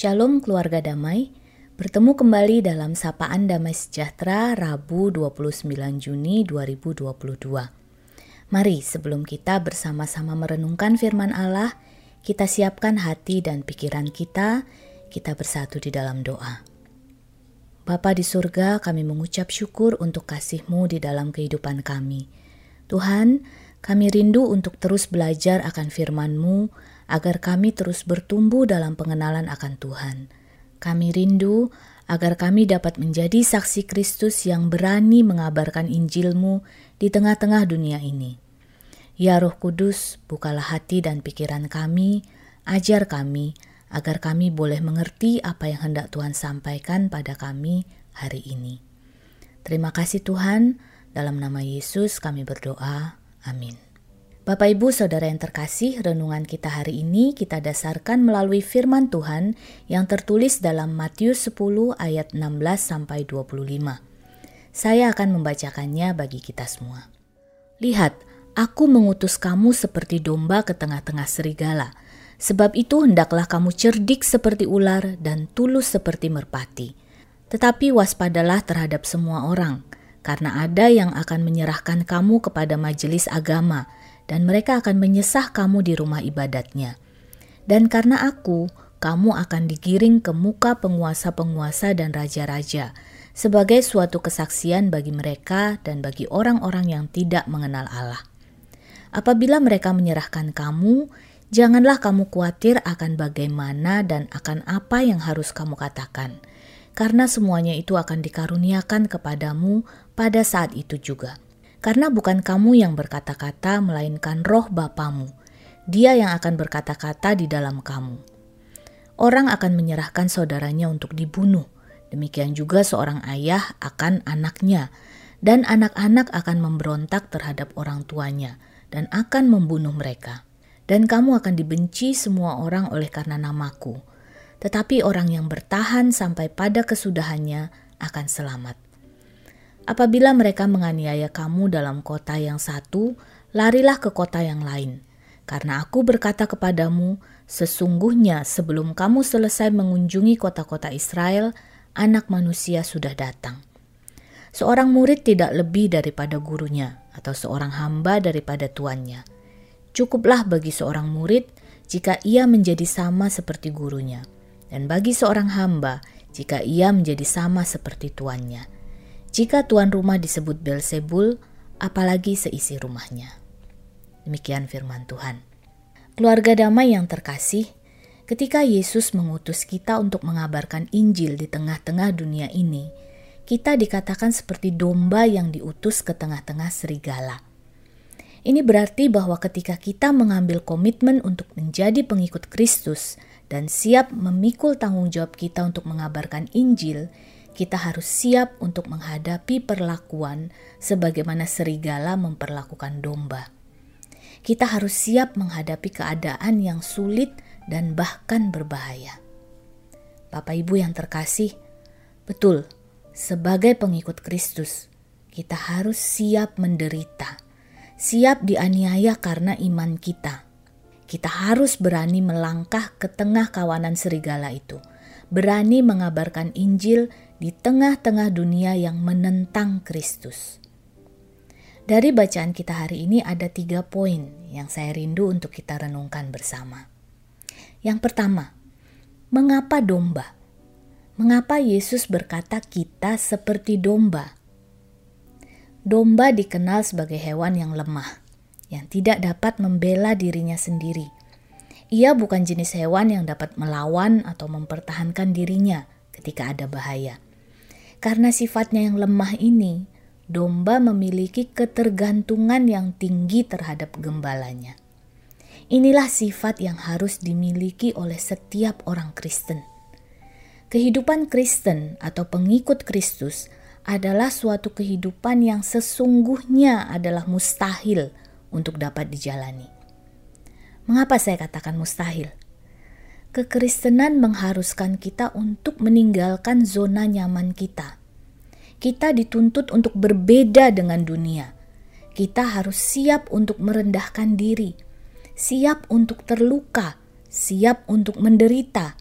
Shalom keluarga damai, bertemu kembali dalam Sapaan Damai Sejahtera Rabu 29 Juni 2022. Mari sebelum kita bersama-sama merenungkan firman Allah, kita siapkan hati dan pikiran kita, kita bersatu di dalam doa. Bapa di surga, kami mengucap syukur untuk kasih-Mu di dalam kehidupan kami. Tuhan, kami rindu untuk terus belajar akan firman-Mu, agar kami terus bertumbuh dalam pengenalan akan Tuhan. Kami rindu agar kami dapat menjadi saksi Kristus yang berani mengabarkan Injil-Mu di tengah-tengah dunia ini. Ya Roh Kudus, bukalah hati dan pikiran kami, ajar kami, agar kami boleh mengerti apa yang hendak Tuhan sampaikan pada kami hari ini. Terima kasih Tuhan, dalam nama Yesus kami berdoa. Amin. Bapak Ibu Saudara yang terkasih, renungan kita hari ini kita dasarkan melalui firman Tuhan yang tertulis dalam Matius 10 ayat 16 sampai 25. Saya akan membacakannya bagi kita semua. Lihat, aku mengutus kamu seperti domba ke tengah-tengah serigala. Sebab itu hendaklah kamu cerdik seperti ular dan tulus seperti merpati. Tetapi waspadalah terhadap semua orang, karena ada yang akan menyerahkan kamu kepada majelis agama, dan mereka akan menyesah kamu di rumah ibadatnya. Dan karena aku, kamu akan digiring ke muka penguasa-penguasa dan raja-raja, sebagai suatu kesaksian bagi mereka dan bagi orang-orang yang tidak mengenal Allah. Apabila mereka menyerahkan kamu, janganlah kamu khawatir akan bagaimana dan akan apa yang harus kamu katakan, karena semuanya itu akan dikaruniakan kepadamu pada saat itu juga. Karena bukan kamu yang berkata-kata, melainkan roh Bapamu. Dia yang akan berkata-kata di dalam kamu. Orang akan menyerahkan saudaranya untuk dibunuh. Demikian juga seorang ayah akan anaknya, dan anak-anak akan memberontak terhadap orang tuanya, dan akan membunuh mereka. Dan kamu akan dibenci semua orang oleh karena namaku. Tetapi orang yang bertahan sampai pada kesudahannya akan selamat. Apabila mereka menganiaya kamu dalam kota yang satu, larilah ke kota yang lain. Karena aku berkata kepadamu, sesungguhnya sebelum kamu selesai mengunjungi kota-kota Israel, anak manusia sudah datang. Seorang murid tidak lebih daripada gurunya, atau seorang hamba daripada tuannya. Cukuplah bagi seorang murid jika ia menjadi sama seperti gurunya, dan bagi seorang hamba jika ia menjadi sama seperti tuannya jika tuan rumah disebut Belzebul, apalagi seisi rumahnya. Demikian firman Tuhan. Keluarga damai yang terkasih, ketika Yesus mengutus kita untuk mengabarkan Injil di tengah-tengah dunia ini, kita dikatakan seperti domba yang diutus ke tengah-tengah serigala. Ini berarti bahwa ketika kita mengambil komitmen untuk menjadi pengikut Kristus dan siap memikul tanggung jawab kita untuk mengabarkan Injil, kita harus siap untuk menghadapi perlakuan sebagaimana serigala memperlakukan domba. Kita harus siap menghadapi keadaan yang sulit dan bahkan berbahaya. Bapak Ibu yang terkasih, betul, sebagai pengikut Kristus, kita harus siap menderita, siap dianiaya karena iman kita. Kita harus berani melangkah ke tengah kawanan serigala itu, berani mengabarkan Injil di tengah-tengah dunia yang menentang Kristus. Dari bacaan kita hari ini ada tiga poin yang saya rindu untuk kita renungkan bersama. Yang pertama, mengapa domba? Mengapa Yesus berkata kita seperti domba? Domba dikenal sebagai hewan yang lemah, yang tidak dapat membela dirinya sendiri. Ia bukan jenis hewan yang dapat melawan atau mempertahankan dirinya ketika ada bahaya. Karena sifatnya yang lemah ini, domba memiliki ketergantungan yang tinggi terhadap gembalanya. Inilah sifat yang harus dimiliki oleh setiap orang Kristen. Kehidupan Kristen atau pengikut Kristus adalah suatu kehidupan yang sesungguhnya adalah mustahil untuk dapat dijalani. Mengapa saya katakan mustahil? Kekristenan mengharuskan kita untuk meninggalkan zona nyaman kita. Kita dituntut untuk berbeda dengan dunia. Kita harus siap untuk merendahkan diri, siap untuk terluka, siap untuk menderita,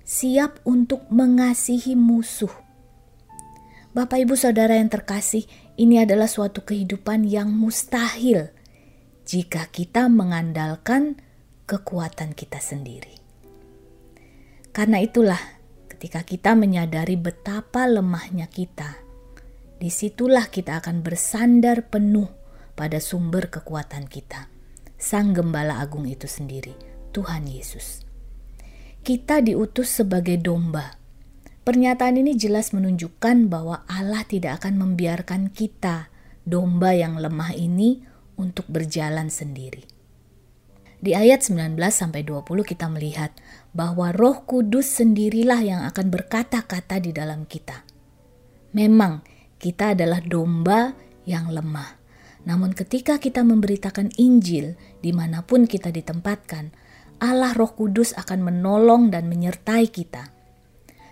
siap untuk mengasihi musuh. Bapak, ibu, saudara yang terkasih, ini adalah suatu kehidupan yang mustahil jika kita mengandalkan kekuatan kita sendiri. Karena itulah, ketika kita menyadari betapa lemahnya kita, di situlah kita akan bersandar penuh pada sumber kekuatan kita, Sang Gembala Agung itu sendiri, Tuhan Yesus. Kita diutus sebagai domba Pernyataan ini jelas menunjukkan bahwa Allah tidak akan membiarkan kita, domba yang lemah ini, untuk berjalan sendiri. Di ayat 19 sampai 20 kita melihat bahwa Roh Kudus sendirilah yang akan berkata-kata di dalam kita. Memang kita adalah domba yang lemah. Namun ketika kita memberitakan Injil di mana pun kita ditempatkan, Allah Roh Kudus akan menolong dan menyertai kita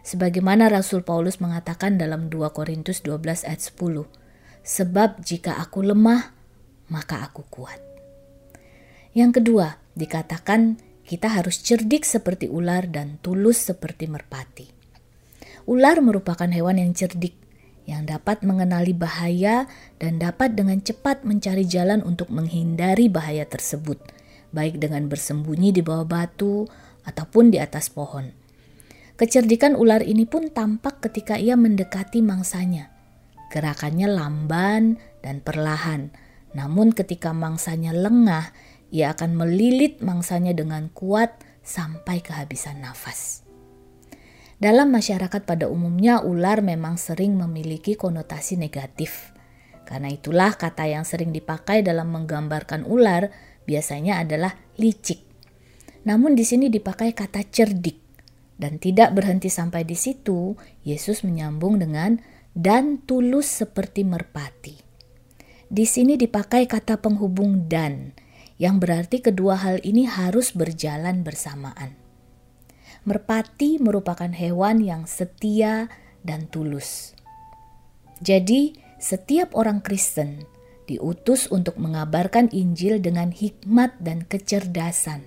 sebagaimana Rasul Paulus mengatakan dalam 2 Korintus 12 ayat 10. Sebab jika aku lemah, maka aku kuat. Yang kedua, dikatakan kita harus cerdik seperti ular dan tulus seperti merpati. Ular merupakan hewan yang cerdik, yang dapat mengenali bahaya dan dapat dengan cepat mencari jalan untuk menghindari bahaya tersebut, baik dengan bersembunyi di bawah batu ataupun di atas pohon. Kecerdikan ular ini pun tampak ketika ia mendekati mangsanya. Gerakannya lamban dan perlahan, namun ketika mangsanya lengah, ia akan melilit mangsanya dengan kuat sampai kehabisan nafas. Dalam masyarakat pada umumnya, ular memang sering memiliki konotasi negatif. Karena itulah kata yang sering dipakai dalam menggambarkan ular biasanya adalah licik. Namun di sini dipakai kata cerdik dan tidak berhenti sampai di situ, Yesus menyambung dengan dan tulus seperti merpati. Di sini dipakai kata penghubung dan, yang berarti kedua hal ini harus berjalan bersamaan. Merpati merupakan hewan yang setia dan tulus. Jadi, setiap orang Kristen diutus untuk mengabarkan Injil dengan hikmat dan kecerdasan,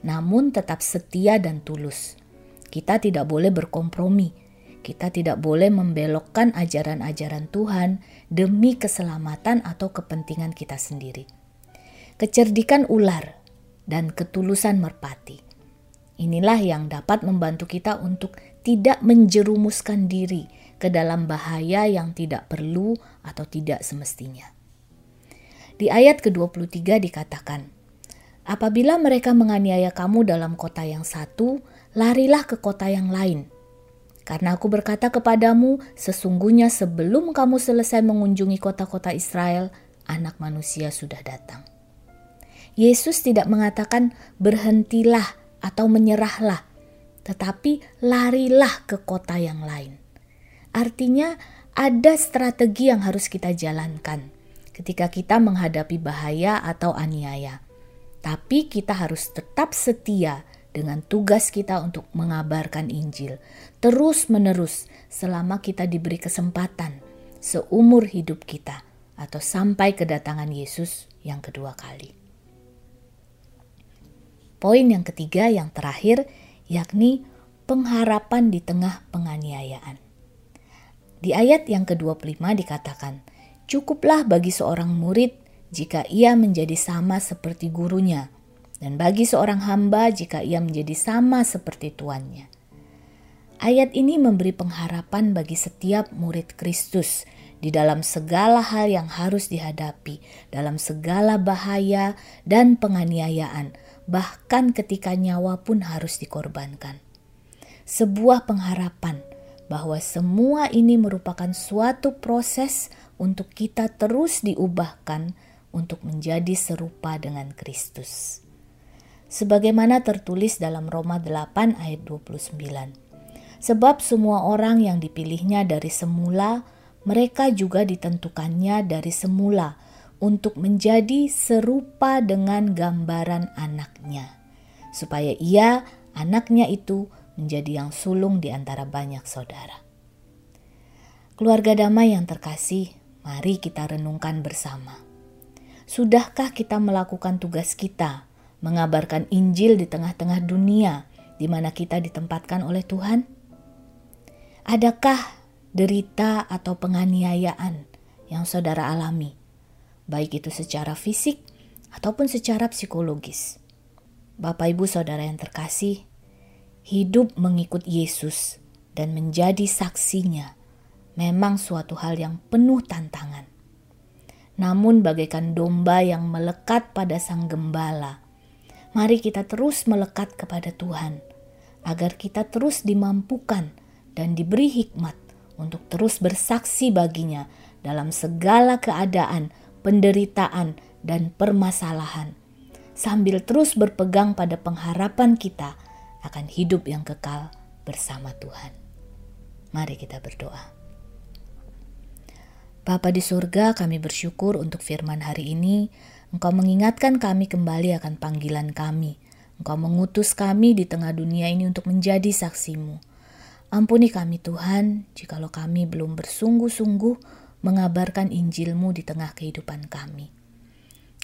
namun tetap setia dan tulus. Kita tidak boleh berkompromi. Kita tidak boleh membelokkan ajaran-ajaran Tuhan demi keselamatan atau kepentingan kita sendiri. Kecerdikan ular dan ketulusan merpati. Inilah yang dapat membantu kita untuk tidak menjerumuskan diri ke dalam bahaya yang tidak perlu atau tidak semestinya. Di ayat ke-23 dikatakan, Apabila mereka menganiaya kamu dalam kota yang satu, larilah ke kota yang lain. Karena aku berkata kepadamu, sesungguhnya sebelum kamu selesai mengunjungi kota-kota Israel, anak manusia sudah datang. Yesus tidak mengatakan berhentilah atau menyerahlah, tetapi larilah ke kota yang lain. Artinya ada strategi yang harus kita jalankan ketika kita menghadapi bahaya atau aniaya. Tapi kita harus tetap setia dengan tugas kita untuk mengabarkan Injil terus-menerus selama kita diberi kesempatan seumur hidup kita atau sampai kedatangan Yesus yang kedua kali. Poin yang ketiga yang terakhir yakni pengharapan di tengah penganiayaan. Di ayat yang ke-25 dikatakan, "Cukuplah bagi seorang murid jika ia menjadi sama seperti gurunya." dan bagi seorang hamba jika ia menjadi sama seperti tuannya. Ayat ini memberi pengharapan bagi setiap murid Kristus di dalam segala hal yang harus dihadapi, dalam segala bahaya dan penganiayaan, bahkan ketika nyawa pun harus dikorbankan. Sebuah pengharapan bahwa semua ini merupakan suatu proses untuk kita terus diubahkan untuk menjadi serupa dengan Kristus sebagaimana tertulis dalam Roma 8 ayat 29. Sebab semua orang yang dipilihnya dari semula, mereka juga ditentukannya dari semula untuk menjadi serupa dengan gambaran anaknya, supaya ia, anaknya itu, menjadi yang sulung di antara banyak saudara. Keluarga damai yang terkasih, mari kita renungkan bersama. Sudahkah kita melakukan tugas kita mengabarkan Injil di tengah-tengah dunia di mana kita ditempatkan oleh Tuhan? Adakah derita atau penganiayaan yang saudara alami, baik itu secara fisik ataupun secara psikologis? Bapak, ibu, saudara yang terkasih, hidup mengikut Yesus dan menjadi saksinya memang suatu hal yang penuh tantangan. Namun, bagaikan domba yang melekat pada Sang Gembala, mari kita terus melekat kepada Tuhan, agar kita terus dimampukan dan diberi hikmat untuk terus bersaksi baginya dalam segala keadaan, penderitaan, dan permasalahan, sambil terus berpegang pada pengharapan kita akan hidup yang kekal bersama Tuhan. Mari kita berdoa. Bapa di surga, kami bersyukur untuk firman hari ini. Engkau mengingatkan kami kembali akan panggilan kami. Engkau mengutus kami di tengah dunia ini untuk menjadi saksimu. Ampuni kami Tuhan, jikalau kami belum bersungguh-sungguh mengabarkan Injilmu di tengah kehidupan kami.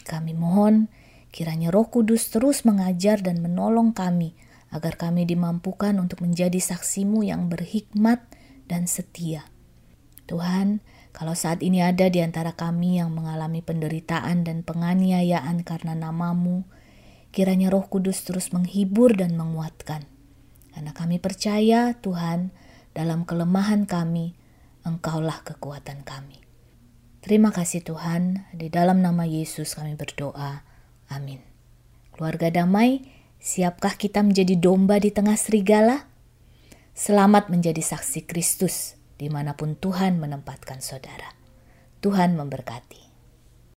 Kami mohon kiranya roh kudus terus mengajar dan menolong kami agar kami dimampukan untuk menjadi saksimu yang berhikmat dan setia. Tuhan, kalau saat ini ada di antara kami yang mengalami penderitaan dan penganiayaan karena namamu, kiranya roh kudus terus menghibur dan menguatkan karena kami percaya Tuhan dalam kelemahan kami, Engkaulah kekuatan kami. Terima kasih Tuhan, di dalam nama Yesus kami berdoa. Amin. Keluarga damai, siapkah kita menjadi domba di tengah serigala? Selamat menjadi saksi Kristus di mana pun Tuhan menempatkan saudara. Tuhan memberkati.